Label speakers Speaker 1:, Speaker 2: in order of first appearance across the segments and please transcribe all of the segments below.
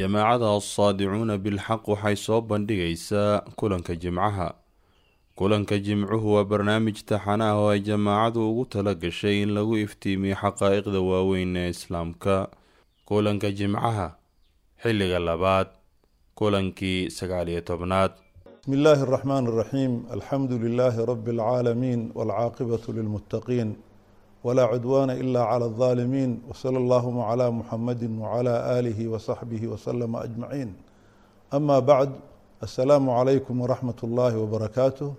Speaker 1: jamaacada assaadicuuna bilxaq waxay soo bandhigaysaa kulanka jimcaha. Kulanka jimcuhu waa barnaamij taxana ah oo ay jamaacadu ugu tala gashay in lagu iftiimiyo xaqaa-iqda waaweyn ee islaamka. Kulanka jimcaha xilliga labaad kulankii sagaaliyo tobnaad.
Speaker 2: Bismi illaahi araxmaan araxiim alxamdu lilaahi rabbi alcaalamiin walcaaqibatu lilmuttaqiin ولا عدوان إلا على الظالمين وصلى اللهم على محمد وعلى آله وصحبه وسلم أجمعين أما بعد السلام عليكم ورحمة الله وبركاته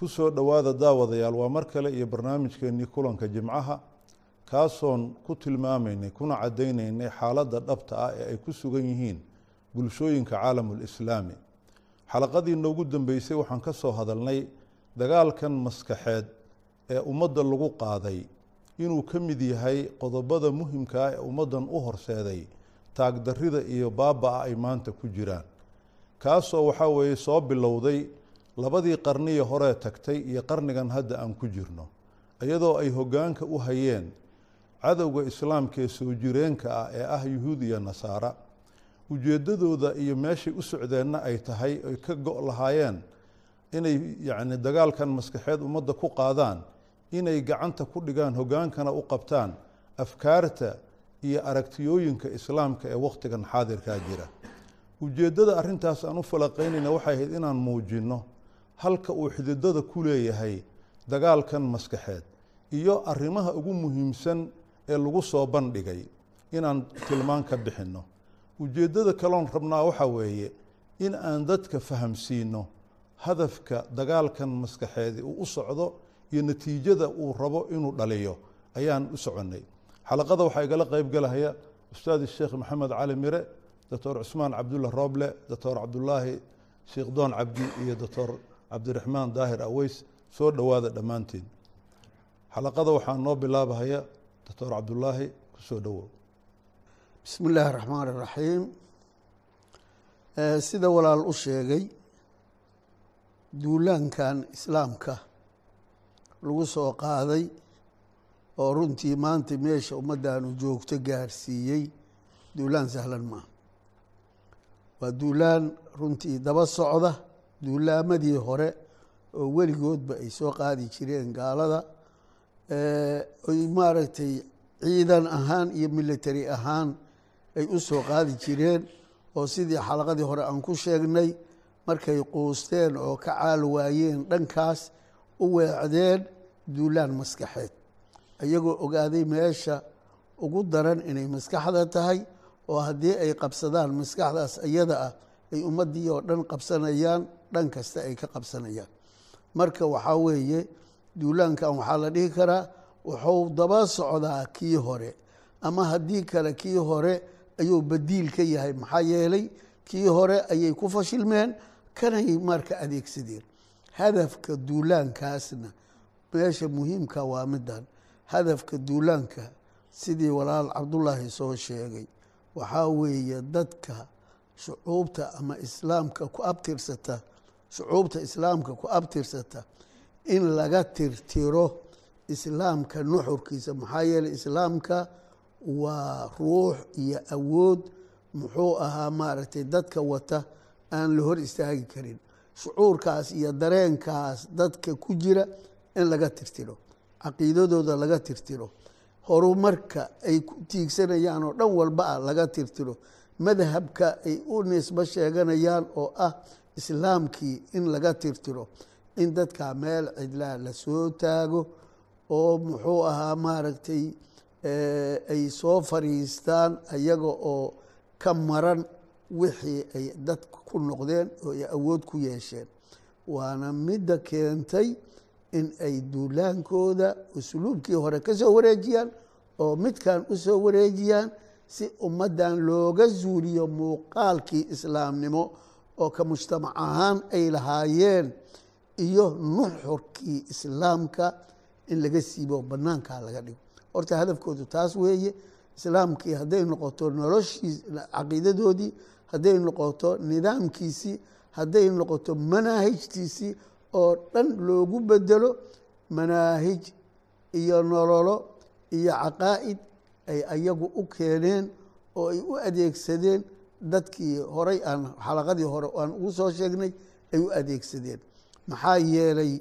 Speaker 2: kusoo dhowaada daawadayaal waa mar kale iyo barnaamijkeenii kulanka jimcaha kaasoon ku tilmaamaynay kuna cadaynaynay xaaladda dhabta ah ee ay ku sugan yihiin bulshooyinka caalamulislaami xalaqadii noogu dambeysay waxaan ka soo hadalnay dagaalkan maskaxeed ee ummadda lagu qaaday inuu ka mid yahay qodobada muhimka ah ee ummaddan u horseeday taagdarrida iyo baaba-a ay maanta ku jiraan. Kaasoo waxaa weeye soo bilowday labadii qarnihii horee tagtay iyo qarnigan hadda aan ku jirno iyadoo ay hoggaanka u hayeen cadowga islaamka ee soo jireenka ah ee ah yuhuud iyo nasaara. Ujeeddadooda iyo meeshay u socdeenna ay tahay ay ka go' lahaayeen inay yacni dagaalkan maskaxeed ummadda ku qaadaan inay gacanta ku dhigaan hoggaankana u qabtaan afkaarta iyo aragtiyooyinka islaamka ee wakhtigan xaadirkaa jira. Ujeeddada arrintaas aan u falaqaynayna waxay ahayd inaan muujinno halka uu xididada ku leeyahay dagaalkan maskaxeed iyo arrimaha ugu muhiimsan ee lagu soo bandhigay inaan tilmaan ka bixinno. Ujeeddada kaloon rabnaa waxaa weeye in aan dadka fahamsiino hadafka dagaalkan maskaxeedi uu u socdo iyo natiijada uu rabo inuu dhaliyo ayaan u soconnay. Xalaqada waxaa igala qeyb galahaya ustaad sheekh maxamed cali mire doctor cusmaan cabdulla rooble doctor cabdulaahi sheekh doon cabdi iyo doctor cabdiraxmaan daahir aweys. Soo dhowaada dhammaantiin. Xalaqada waxaa noo bilaabahaya doctor cabdulaahi ku soo dhowow
Speaker 3: bismi illaahi raxmaan iraxiim sida walaal u sheegay duulaankan islaamka lagu soo qaaday oo runtii maanta meesha ummaddaanu joogto gaarsiiyey duulaan sahlan maaha waa duulaan runtii daba socda duulaamadii hore oo weligoodba ay soo qaadi jireen gaalada ay maaragtay ciidan ahaan iyo military ahaan ay u soo qaadi jireen oo sidii xalaqadii hore aan ku sheegnay markay quusteen oo ka caal waayeen dhankaas u weecdeen duulaan maskaxeed. Iyagoo ogaaday meesha ugu daran inay maskaxda tahay oo haddii ay qabsadaan maskaxdaas iyada ah ay ummaddii oo dhan qabsanayaan dhan kasta ay ka qabsanayaan. Marka waxaa weeye duulaankan waxaa la dhihi karaa wuxuu daba socdaa kii hore. Ama haddii kale kii hore ayuu badiil ka yahay maxaa yeelay kii hore ayay ku fashilmeen kanay marka adeegsadeen. Hadafka duulaankaasna meesha muhiimka waa midan hadafka duulaanka sidii walaal cabdullaahi soo sheegay. Waxaa weeye dadka shucuubta ama islaamka ku abtirsata shucuubta islaamka ku abtirsata in laga tirtiro islaamka nuxurkiisa. Maxaa yeeley islaamka waa ruux iyo awood muxuu ahaa maaragtay dadka wata aan la hor istaagi karin. Shucuurkaas iyo dareenkaas dadka ku jira in laga tirtiro caqiidadooda laga tirtiro horumarka ay ku tiigsanayaan oo dhan walba ah laga tirtiro madhabka ay u nisbo sheeganayaan oo ah islaamkii in laga tirtiro in dadka meel cidlaa la soo taago oo muxuu ahaa maaragtay ay soo fariistaan ayaga oo ka maran wixii ay dadka ku noqdeen oo ay awood ku yeesheen. Waana midda keentay in ay duulaankooda usluubkii hore ka soo wareejiyaan oo midkan u soo wareejiyaan si ummaddan looga zuuliyo muuqaalkii islaamnimo oo ka mujtamac ahaan ay lahaayeen iyo nuxurkii islaamka in laga siibo banaankaa laga dhigo. Horta hadafkoodu taas weeye islaamkii hadday noqoto noloshii caqiidadoodii hadday noqoto nidaamkiisii hadday noqoto manaahijtiisii oo dhan loogu bedelo manaahij iyo nololo iyo caqaa'id ay ayagu u keeneen oo ay u adeegsadeen dadkii horay aan xalaqadii hore aan ugu soo sheegnay ay u adeegsadeen. Maxaa yeelay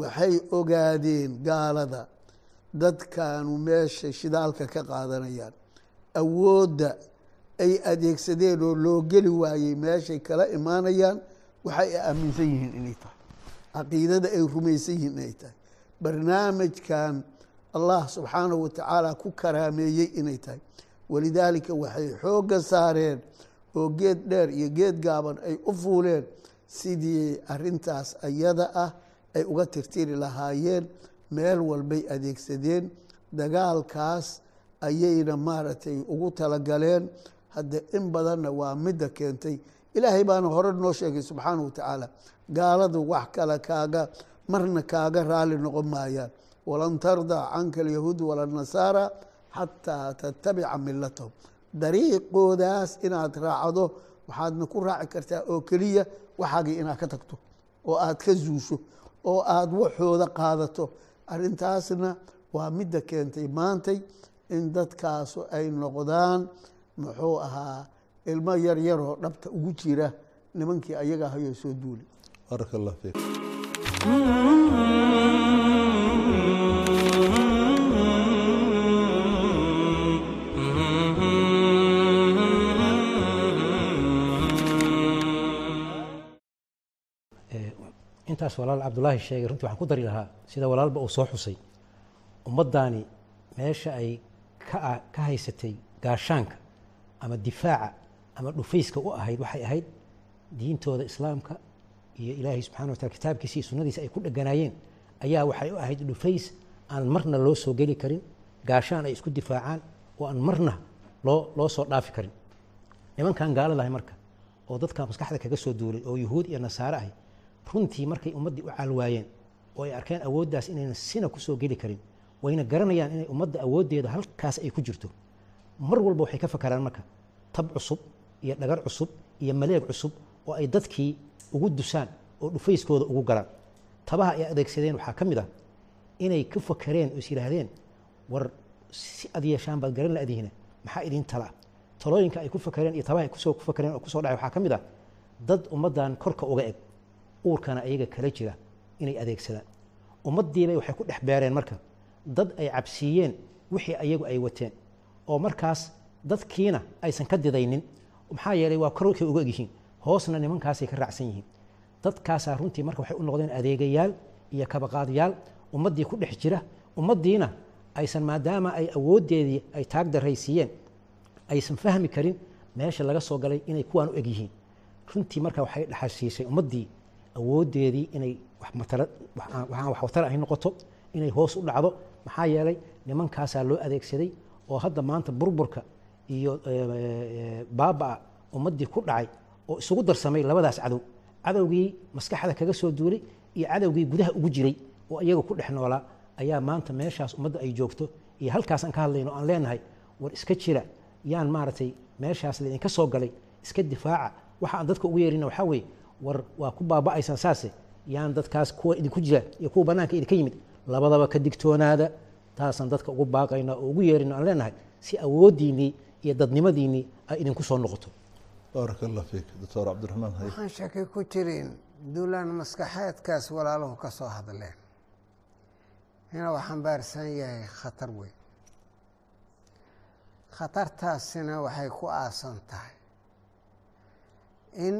Speaker 3: waxay ogaadeen gaalada dadkaanu meesha shidaalka ka qaadanayaan. Awoodda ay adeegsadeen oo loo geli waayey meeshay kala imaanayaan waxay aaminsan yihiin inay tahay caqiidada ay rumaysan yihiin inay tahay. Barnaamijkan allah subxaanahu watacaala ku karaameeyey inay tahay. Walidaalika waxay xoogga saareen oo geed dheer iyo geed gaaban ay u fuuleen sidii arintaas ayada ah ay uga tirtiri lahaayeen meel walbay adeegsadeen dagaalkaas ayayna maaragtay ugu talagaleen hadde in badanna waa midda keentay ilaahay baana hore noo sheegay subxaanahu watacaala gaaladu wax kale kaaga marna kaaga raali noqon maayaan. Walan tardaa canka alyahuud wala nasaara xataa tatabica milatahum dariiqoodaas inaad raacdo waxaadna ku raaci kartaa oo keliya waxaagii inaad ka tagto oo aad ka zuusho oo aad waxooda qaadato. Arrintaasna waa midda keentay maantay in dadkaasu ay noqdaan muxuu ahaa ilmo yar yaroo dhabta ugu jira nimankii ayaga hayoo soo duuli.
Speaker 2: Baaraka allah fiik
Speaker 4: intaas walaal cabdulaahi sheegay runtii waxaan ku dari lahaa sida walaalba uu soo xusay. Ummaddaani meesha ay ka ka haysatay gaashaanka ama difaaca ama dhufayska u ahayd waxay ahayd diintooda islaamka iyo ilaahay subxana watala kitaabkiisa iyo sunnadiisa ay ku dheganaayeen ayaa waxay u ahayd dhufays aan marna loo soo geli karin gaashaan ay isku difaacaan oo aan marna loo loo soo dhaafi karin. Nimankan gaaladahay marka oo dadka maskaxda kaga soo duulay oo yuhuud iyo nasaare ahay runtii markay ummaddii u caalwaayeen oo ay arkeen awooddaas inayna sina ku soo geli karin wayna garanayaan inay ummadda awooddeeda halkaas ay ku jirto. Mar walba waxay ka fakaraan marka tab cusub iyo dhagar cusub iyo maleeg cusub oo ay dadkii ugu dusaan oo dhufayskooda ugu galaan. Tabaha ay adeegsadeen waxaa ka mid ah inay ka fakareen oo is yidhaahdeen war si ad yeeshaan baad garan la-dihiina maxaa idiin tala? Talooyinka ay ku fakareen iyo tabaha ay ku soo ku fakareen oo ku soo dhacay waxaa ka mid ah dad ummaddan korka uga eg. Uurkana ayaga kala jira inay adeegsadaan. Ummaddiibay waxay ku dhex beereen marka. Dad ay cabsiiyeen wixii ayagu ay wateen oo markaas dadkiina aysan ka didaynin maxaa yeelay waa korkay uga egyihiin hoosna nimankaasay ka raacsan yihiin. Dadkaasaa runtii marka waxay u noqdeen adeegayaal iyo kabaqaadyaal ummaddii ku dhex jira ummaddiina aysan maadaama ay awooddeedii ay taag daraysiiyeen aysan fahmi karin meesha laga soo galay inay kuwaan u eg yihiin. Runtii marka waxay dhexasiisay ummaddii awooddeedii inay waxaan wax watar ay noqoto inay hoos u dhacdo maxaa yeelay nimankaasaa loo adeegsaday oo hadda maanta burburka iyo baabaa ummaddii ku dhacay oo isugu darsamay labadaas cadow. Cadowgii maskaxda kaga soo duulay iyo cadowgii gudaha ugu jiray oo iyaga ku dhex noolaa ayaa maanta meeshaas ummadda ay joogto. Iyo halkaasaan ka hadlayno aan leenahay war iska jira. Yaan maaragtay meeshaas laydinka soo galay. Iska difaaca. Waxa aan dadka ugu yeerina waxaa weeye war waa ku baaba'aysaan saase. Yaan dadkaas kuwa idinku jira iyo kuwa bannaanka idinka yimid labadaba ka digtoonaada. Taasaan dadka ugu baaqayna oo ugu yeerina aan leenahay si awooddiinnii iyo dadnimadiinnii ay idinku soo noqoto.
Speaker 2: Baaraka allah fiik doctor cabdiraxmaan hay.
Speaker 5: Waxaan shaki ku jirin duulaan maskaxeedkaas walaaluhu ka soo hadleen. Inuu xambaarsan yahay khatar weyn. Khatartaasina waxay ku aasan tahay in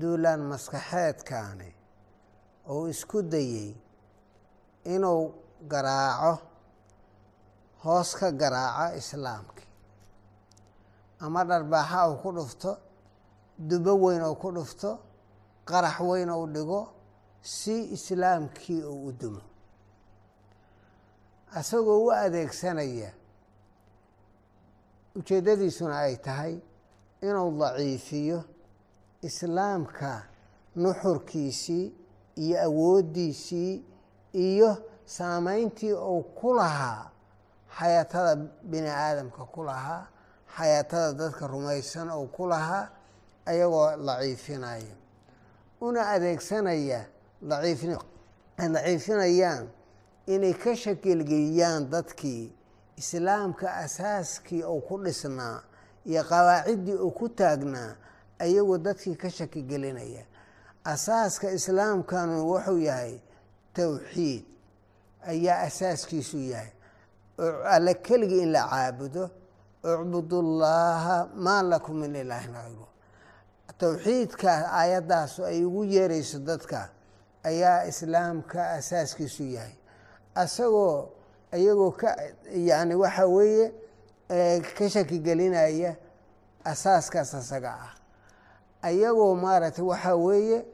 Speaker 5: duulaan maskaxeedkaani uu isku dayey inuu garaaco hoos ka garaaco islaamkii ama dharbaaxa uu ku dhufto dubo weyn uu ku dhufto qarax weyn uu dhigo si islaamkii uu u dumo. Isagoo u adeegsanaya ujeeddadiisuna ay tahay inuu daciifiyo islaamka nuxurkiisii iyo awooddiisii iyo saameyntii uu ku lahaa xayaatada bini aadamka ku lahaa xayaatada dadka rumaysan uu ku lahaa ayagoo daciifinaya una adeegsanaya daciifin ay daciifinayaan inay ka shakilgeliyaan dadkii islaamka asaaskii uu ku dhisnaa iyo qawaaciddii uu ku taagnaa ayagoo dadkii ka shaki gelinaya asaaska islaamkanu wuxuu yahay towxiid ayaa asaaskiisu yahay. Alle keligii in la caabudo ucbudullaaha maa lakum min ilaahin hayru towxiidkaas aayaddaas ay ugu yeerayso dadka ayaa islaamka asaaskiisu yahay. Asagoo iyagoo ka yani waxa weeye ka shaki gelinaya asaaskaas asaga ah. Ayagoo maaragtay waxaa weeye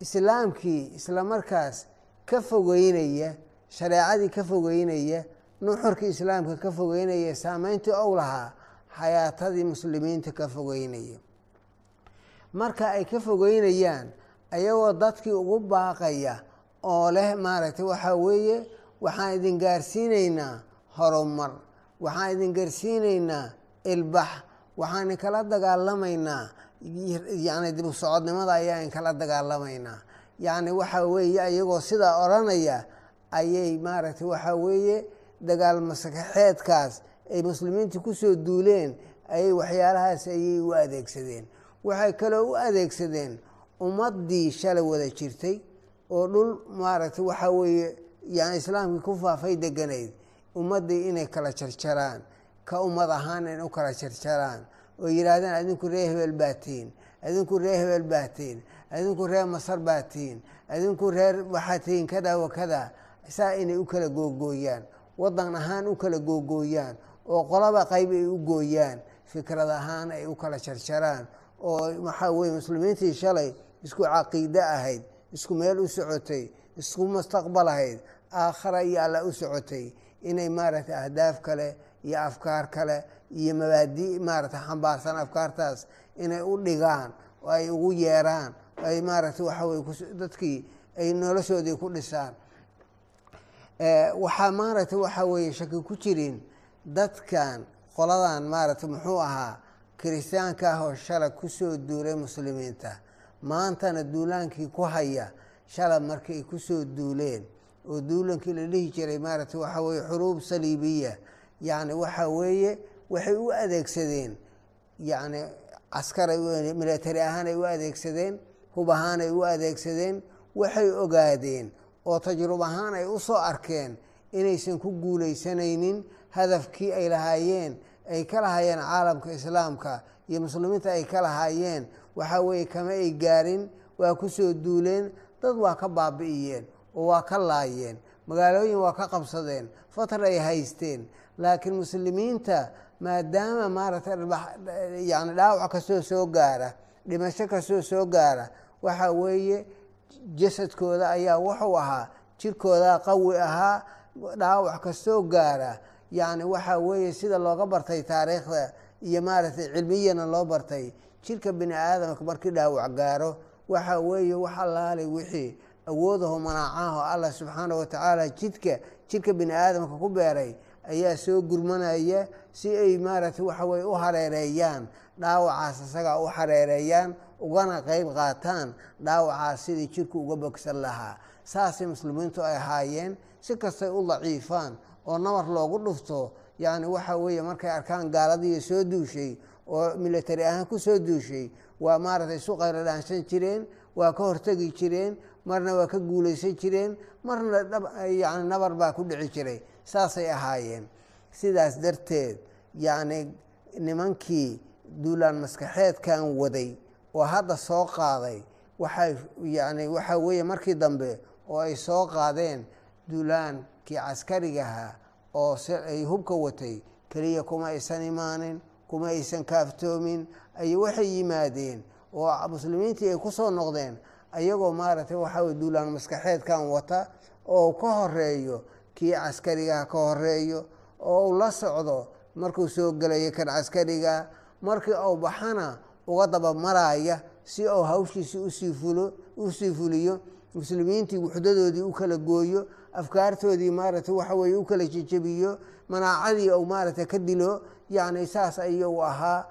Speaker 5: islaamkii isla markaas ka fogeynaya shareecadii ka fogeynaya nuxurkii islaamka ka fogeynaya saameyntii ou lahaa xayaatadii muslimiinta ka fogeynaya. Marka ay ka fogeynayaan ayagoo dadkii ugu baaqaya oo leh maaragtay waxaa weeye waxaan idin gaarsiinaynaa horumar waxaan idin gaarsiinaynaa ilbax waxaan inkala dagaalamaynaa yani dib u ayaa inkala dagaalamaynaa. Yacni waxaa weeye ayagoo sidaa odhanaya ayay maaragtay waxaa weeye dagaal maskaxeedkaas ay muslimiinta ku soo duuleen ayay waxyaalahaas ayay u adeegsadeen. Waxay kaloo u adeegsadeen ummaddii shalay wada jirtay oo dhul maaragtay waxaa weeye yani islaamkii ku faafay deganayd ummaddii inay kala jarjaraan ka ummad ahaan in u kala jarjaraan oo yidhaahdeen adinku ree hebel baatiin adinku ree hebel baatiin adinku reer masar baatiin adinku reer waxaa tihiin kada saa inay u kala googooyaan waddan ahaan u kala googooyaan oo qolaba qayb ay u gooyaan fikrad ahaan ay u kala jarjaraan oo waxaa weye muslimiintii shalay isku caqiide ahayd isku meel u socotay isku mustaqbal ahayd aakhara iyo alla u socotay inay maaragtay ahdaaf kale iyo afkaar kale iyo mabaadi maaragtay xambaarsan afkaartaas inay u dhigaan oo ay ugu yeeraan ay maaragtay waxa weye dadkii ay noloshoodii ku dhisaan. Waxaa maaragtay waxaa weeye shaki ku jirin dadkan qoladan maaragtay muxuu ahaa kiristaanka ah oo shala ku soo duulay muslimiinta. Maantana duulaankii ku haya shala markii ay ku soo duuleen. Oo duulankii la dhihi jiray maaragtay waxaa weeye xuruub saliibiya. Yacni waxaa weeye waxay u adeegsadeen yacni caskar military ahaan ay u adeegsadeen hub ahaan ay u adeegsadeen waxay ogaadeen. Oo tajrub ahaan ay u soo arkeen inaysan ku guulaysanaynin hadafkii ay lahaayeen ay ka lahaayeen caalamka islaamka iyo muslimiinta ay ka lahaayeen waxaa weeye kama ay gaarin waa ku soo duuleen dad waa ka baabi'iyeen oo waa ka laayeen magaalooyin waa ka qabsadeen fatar ay haysteen laakiin muslimiinta maadaama maaragtay yani dhaawac kastoo soo gaara dhimasho kastoo soo gaara waxaa weeye jasadkooda ayaa wuxuu ahaa jirkoodaa qawi ahaa dhaawac kastoo gaara yacni waxaa weeye sida looga bartay taariikhda iyo maaragtay cilmiyana loo bartay. Jirka bini aadamka markii dhaawac gaaro waxaa weeye wax allaalay wixii awoodaho manaacaho allah subxaana wa tacaala jidka jirka bini aadamka ku beeray ayaa soo gurmanaya si ay maaragtay waxa weye u hareereeyaan dhaawacaas isagaa u hareereeyaan ugana qeyb qaataan dhaawacaas sidii jirku uga bogsan lahaa. Saasay muslimiintu ay ahaayeen si kastay u daciifaan oo nabar loogu dhufto yacni waxaa weeye markay arkaan gaaladii soo duushay oo military ahaan ku soo duushay waa maaragtay isu qaylo dhaansan jireen waa ka hortegi jireen marna waa ka guulaysan jireen marna yani nabar baa ku dhici jiray saasay ahaayeen. Sidaas darteed yacni nimankii duulaan maskaxeedkan waday oo hadda soo qaaday waxay yani waxaa weeye markii dambe oo ay soo qaadeen duulaankii caskarigahaa oo ay hubka watay keliya kuma aysan imaanin kuma aysan kaaftoomin ay waxay yimaadeen oo muslimiintii ay ku soo noqdeen ayagoo maaragtay waxaa duulaan maskaxeedkan wata oo ka horeeyo kii caskarigaha ka horeeyo oo uu la socdo markuu soo gelayo kan caskariga markii uu baxana uga dabamaraya si uu hawshiisi u sii fulo u sii fuliyo muslimiintii wuxdadoodii u kala gooyo afkaartoodii maaragtay waxa weye u kala jejebiyo manaacadii uu maaragtay ka dilo yacni saas ayuu ahaa.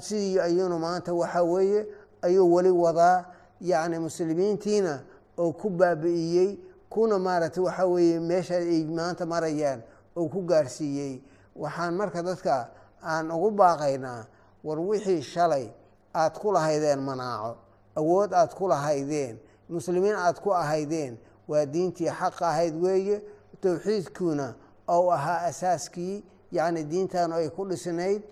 Speaker 5: Sidii ayuuna maanta waxa weeye ayuu weli wadaa. Yacni muslimiintiina oo ku baabi'iyey kuna maaragtay waxa weeye meesha ay maanta marayaan oo ku gaarsiiyey. Waxaan marka dadka aan ugu baaqaynaa war wixii shalay aad ku lahaydeen manaaco awood aad ku lahaydeen muslimiin aad ku ahaydeen waa diintii xaqa ahayd weeye towxiidkuuna ou ahaa asaaskii yacni diintan ay ku dhisnayd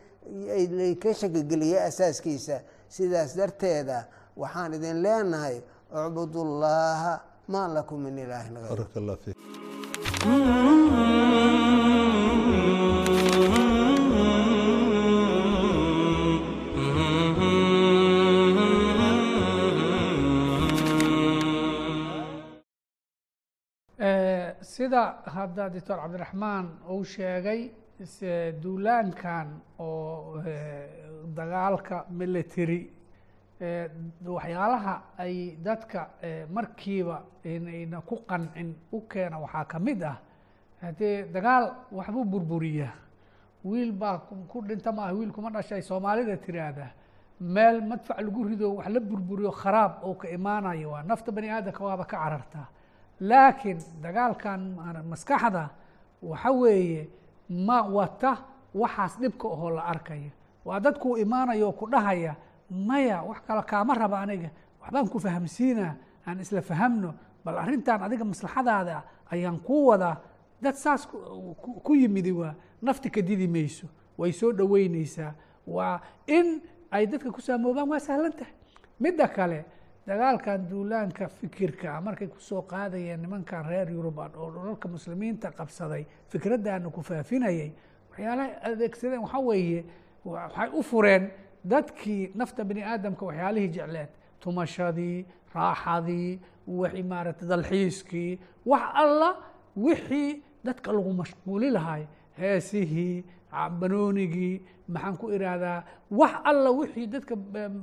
Speaker 5: ka shakigeliyey asaaskiisa. Sidaas darteeda waxaan idin leenahay ucbudullaaha maa lakum min ilaahin hayr
Speaker 6: sida hadda doctor cabdiraxmaan uu sheegay duulaankan oo dagaalka military waxyaalaha ay dadka markiiba inayna ku qancin u keena waxaa ka mid ah haddee dagaal waxbuu burburiyaa wiil baa ku dhinta maaha wiil kuma dhashay soomaalida tiraahda meel madfac lagu rido wax la burburiyo kharaab oo ka imaanayo waa nafta bani aadamka waaba ka carartaa laakiin dagaalkan maskaxda waxa weeye ma wata waxaas dhibka ahoo la arkaya. Waa dadkuu imaanaya oo ku dhahaya maya wax kale kaama raba aniga. Waxbaan ku fahamsiinaa aan isla fahamno. Bal arrintan adiga maslaxadaada ayaan kuu wadaa. Dad saas ku yimidi waa nafti ka didi mayso. Way soo dhoweyneysaa waa in ay dadka ku saamoobaan waa sahlan tahay. Midda kale dagaalkan duulaanka fikirka markay ku soo qaadayeen nimankan reer yuruban oo dhulalka muslimiinta qabsaday fikraddaana ku faafinayay waxyaalahay adeegsadeen waxaa weeye waxay u fureen dadkii nafta bani aadamka waxyaalihii jecleed tumashadii raaxadii wixii maaragtay dalxiiskii wax alla wixii dadka lagu mashquuli lahay. Heesihii banoonigii maxaan ku ihahdaa wax alla wixii dadka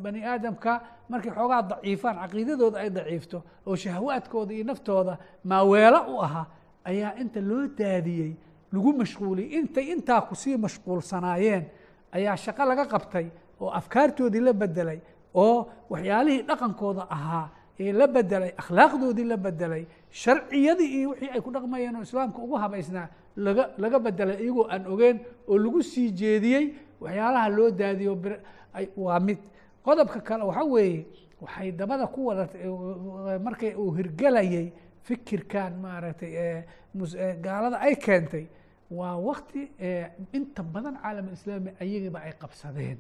Speaker 6: bani aadamka markay xoogaa daciifaan caqiidadooda ay daciifto oo shahwaadkooda iyo naftooda maaweelo u ahaa ayaa inta loo daadiyey lagu mashquuliyey intay intaa ku sii mashquulsanaayeen ayaa shaqo laga qabtay oo afkaartoodii la bedelay oo waxyaalihii dhaqankooda ahaa ee la bedelay akhlaaqdoodii la bedelay sharciyadii iyo wixii ay ku dhaqmayeen oo islaamka ugu habaysnaa laga laga bedelay iyagoo aan ogeen oo lagu sii jeediyey waxyaalaha loo daadiyo waa mid. Qodobka kale waxaa weeye waxay dabada ku wadatay markay uu hirgelayay fikirkan maaragtay gaalada ay keentay waa wakti inta badan caalam islaami ayagiiba ay qabsadeen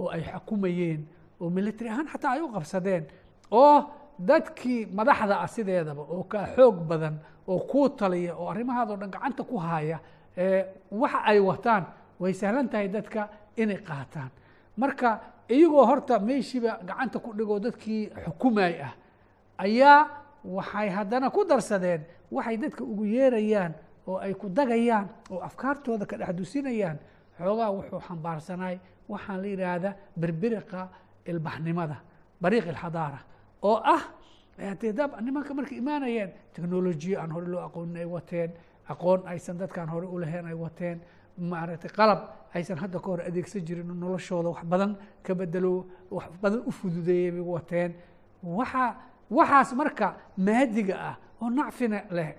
Speaker 6: oo ay xukumayeen oo military ahaan xataa ay u qabsadeen oo dadkii madaxda ah sideedaba oo kaa xoog badan oo kuu taliya oo arrimahaadoo dhan gacanta ku haya waxa ay wataan way sahlan tahay dadka inay qaataan. Marka iyagoo horta meeshiiba gacanta ku dhigoo dadkii xukumay ah ayaa waxay haddana ku darsadeen waxay dadka ugu yeerayaan oo ay ku dagayaan oo afkaartooda ka dhex dusinayaan xoogaa wuxuu xambaarsanaay waxaan la yidhaahdaa berberiqa ilbaxnimada bariiq ilxadaara oo ah nimanka markay imaanayeen technolojiya aan hore loo aqoonin ay wateen aqoon aysan dadkaan hore u lahayn ay wateen maaragtay qalab aysan hadda ka hor adeegsan jirin noloshooda wax badan ka bedelo wax badan u fududeeyay bay wateen. Waxa waxaas marka maadiga ah oo nacfina leh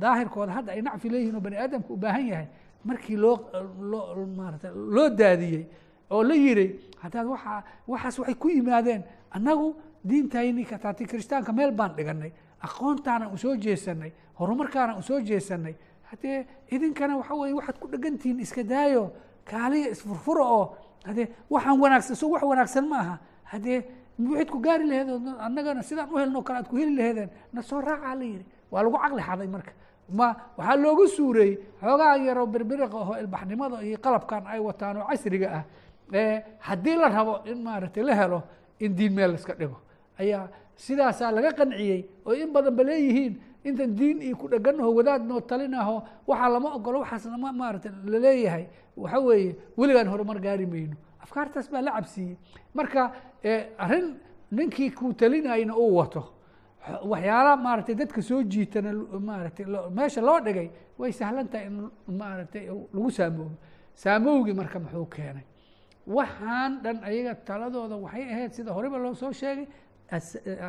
Speaker 6: daahirkooda hadda ay nacfi leeyihiin oo bani aadamka u baahan yahay markii loo loo maarata loo daadiyey oo la yiri haddaad waa waxaas waxay ku yimaadeen annagu diintayni kataati kiristaanka meel baan dhiganay aqoontaana u soo jeesanay horumarkaana u soo jeesanay haddee idinkana waxa weye waxaad ku dhegantihiin iska daayo kaaliya isfurfuro oo haddee waxaan wanaagsan so wax wanaagsan ma aha. Haddee waxayd ku gaari laheed annagana sidaan u helno kale aad ku heli laheedeen na soo raacaa la yidhi. Waa lagu caqli xaday marka. Ma waxaa loogu suureeyey xoogaa yaroo berberiqa oo ilbaxnimada iyo qalabkan ay wataan oo casriga ah haddii la rabo in maaragtay la helo in diin meel iska dhigo. Ayaa sidaasaa laga qanciyey oo in badan ba leeyihiin intan diin iyo ku dheganaho wadaad noo talinaho waxaa lama ogolo waxaasna ma maaragtay la leeyahay waxa weeye weligaan horumar gaari mayno. Afkaartaas baa la cabsiiyey. Marka arrin ninkii ku talinayna uu wato waxyaala maaragtay dadka soo jiitana maaragtay meesha loo dhigay way sahlan tahay in maaragtay lagu saamoobo. Saamowgii marka muxuu keenay. Waxaan dhan ayaga taladooda waxay ahayd sida horeba loo soo sheegay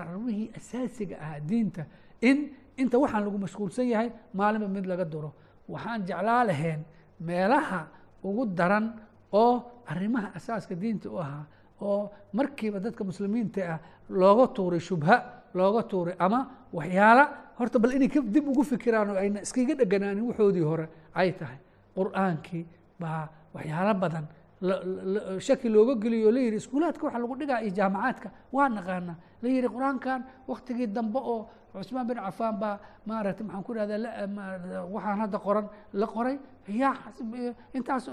Speaker 6: arrimihii asaasiga ahaa diinta in inta waxaan lagu mashquulsan yahay maalinba mid laga duro. Waxaan jeclaa lahayn meelaha ugu daran oo arrimaha asaaska diinta u ahaa oo markiiba dadka muslimiinta ah looga tuuray shubha looga tuuray ama waxyaala. Horta bal inay dib ugu fikiraan oo ayna iskaga dheganaanin waxoodii hore ay tahay. Qur'aankii baa waxyaalo badan shaki looga geliyo la yihi iskuulaadka waxa lagu dhigaa iyo jaamacaadka waa naqaana la yihi qur'aankan waktigii dambe oo cusmaan bin cafaan baa maaragtay maxaan ku ihahda waxaan hadda qoran la qoray yaa intaas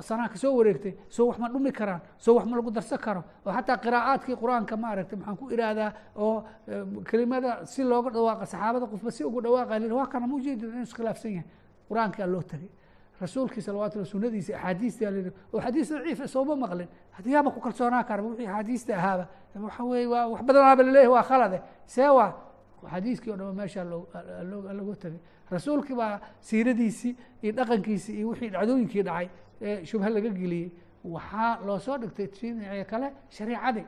Speaker 6: sanaa ka wareegtay soo wax ma dhumi karaan soo wax ma lagu darsan karo oo xataa qiraa'aadkii qur'aanka maaragtay maxaan ku ihahdaa oo kelimada si looga dhawaaqa saxaabada qofba si ugu dhawaaqa la waa kana mujeedin inuu iskhilaafsan yahay. Qur'aankaa loo tagay. Rasuulkii salawatu lla sunadiisa axaadiista la oo xadiis daciifa sooma maqlin. Hadiyaaba ku kalsoonaa karba wixii axaadiista ahaaba waxa weye waa wax badanaaba laleeyahy waa khalade see waa xadiiskii o dhama meeshaa lagu tagay. Rasuulkii baa siiradiisii iyo dhaqankiisii iyo wixii dhacdooyinkii dhacay ee shubha laga geliyey. Waxaa loo soo dhigtay tiniciyo kale shareicadii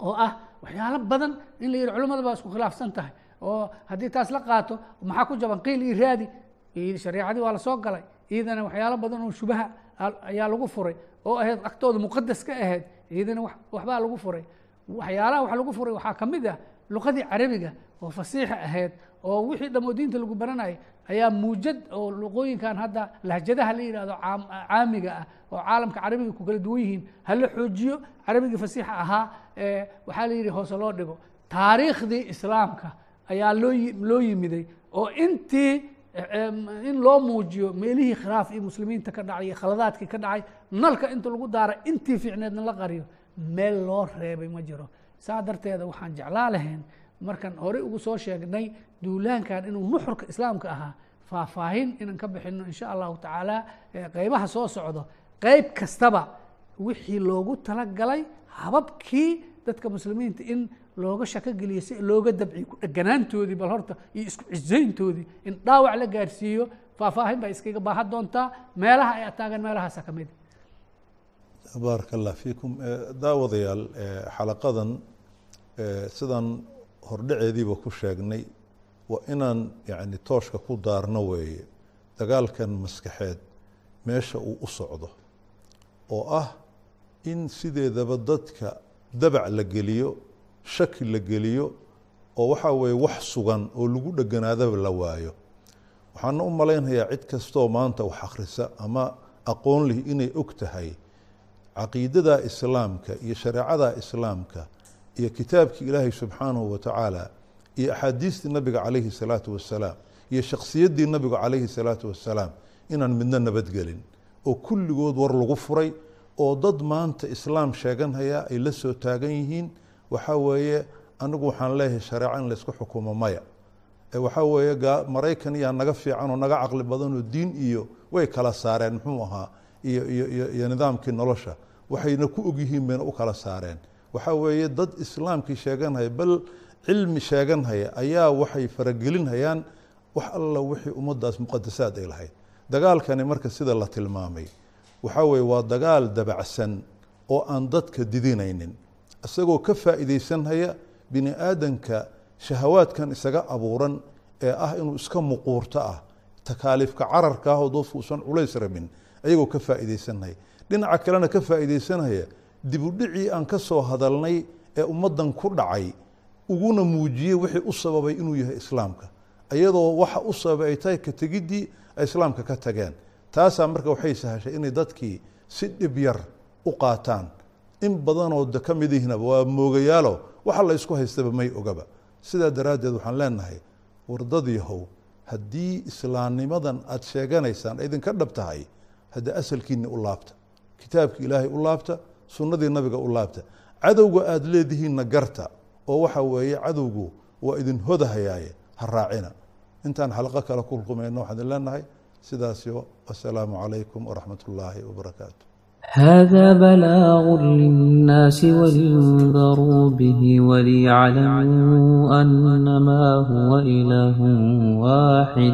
Speaker 6: oo ah waxyaalo badan in la yihi culimmada baa isku khilaafsan tahay. Oo haddii taas la qaato maxaa ku jaban? Qiil iyo raadi. Shareicadii waa la soo galay. Iyadana waxyaalo badan oo shubaha ayaa lagu furay oo ahayd agtooda muqadas ka ahayd iyadana waxbaa lagu furay. Waxyaalaha wax lagu furay waxaa ka mid ah luqadii carabiga oo fasiixa ahayd oo wixii dhamoo diinta lagu baranayay ayaa muujad oo luqooyinkan hadda lahjadaha la yidhahdo caamiga ah oo caalamka carabiga ku kala duwan yihiin hala xoojiyo carabigii fasiixa ahaa waxaa la yidhi hoose loo dhigo taariikhdii islaamka ayaa loo loo yimiday oo intii in loo muujiyo meelihii khilaaf iyo muslimiinta ka dhacay iyo khaladaadkii ka dhacay nalka inta lagu daara intii fiicneedna la qariyo meel loo reebay ma jiro. Saa darteeda waxaan jeclaa lahayn markaan horey ugu soo sheegnay duulaankan inuu nuxurka islaamka ahaa faahfaahin inaan ka bixino insha allahu tacaala qeybaha soo socdo qeyb kastaba wixii loogu talagalay hababkii dadka muslimiinta in looga shako geliyo si looga dabciyo ku dheganaantoodii bal horta iyo isku cisayntoodii in dhaawac la gaarsiiyo faahfaahin baa iskaga baahan doontaa meelaha ay ataagan meelahaasa ka mid.
Speaker 2: Baaraka allah fiikum daawadayaal xalaqadan sidaan hordhaceediiba ku sheegnay waa inaan yani tooshka ku daarno weeye. Dagaalkan maskaxeed meesha uu u socdo oo ah in sideedaba dadka dabac la geliyo shaki la geliyo oo waxaa weeye wax sugan oo lagu dheganaadaba la waayo. Waxaana u malaynayaa cid kastoo maanta wax akhrisa ama aqoon lihi inay og tahay caqiidada islaamka iyo shareecada islaamka iyo kitaabkii ilaahay subxaanahu wa tacaala iyo axaadiistii nabiga calayhi salaatu wasalaam iyo shakhsiyaddii nabigu calayhi salaatu wasalaam inaan midna nabadgelin oo kulligood war lagu furay oo dad maanta islaam sheeganhaya ay la soo taagan yihiin waxaa weeye anigu waxaan leeyahay shareeco in laysku xukumo maya. Waxaa weeye maraykan yaa naga fiican oo naga caqli badanoo diin iyo way kala saareen muxuu ahaa iyo iyo iyo nidaamkii nolosha waxayna ku ogyihiin bayna u kala saareen waxaa weeye dad islaamkii sheeganhaya bal cilmi sheeganhaya ayaa waxay faragelinhayaan wax alla wixii ummaddaas muqadasaad ay lahayd. Dagaalkani marka sida la tilmaamay waxaa weeye waa dagaal dabacsan oo aan dadka didinaynin. Isagoo ka faa'iidaysanhaya bini aadanka shahawaadkan isaga abuuran ee ah inuu iska muquurto ah takaaliifka cararka ah oo dadku usan culays rabin ayagoo ka faa'iidaysanhaya dhinaca kalena ka faa'iidaysanhaya dibudhicii aan ka soo hadalnay ee ummaddan ku dhacay uguna muujiyey wixii u sababay inuu yahay islaamka. Iyadoo waxa u sababay ay tahay ka tegiddii ay islaamka ka tageen. Taasaa marka waxay sahashay inay dadkii si dhib yar u qaataan. In badanoo de ka mid ihinaba waa moogayaalo waxa la haystaba may ogaba. Sidaa daraaddeed waxaan leenahay wardadyahow haddii islaamnimadan aada sheeganaysaan idinka dhab tahay haddii asalkiinni u laabta. Kitaabkii ilaahay u laabta sunnadii nabiga u laabta cadowga aada leedihiinna garta oo waxa weeye cadowgu waa idin hodahayaaye ha raacina intaan xalaqo kale ku kulmayno waxaan idin leenahay sidaasyo wasalaamu calaykum waraxmat ullaahi wabarakaatu
Speaker 7: هذا بلاغ للناس ولينذروا به وليعلموا أنما هو إله واحد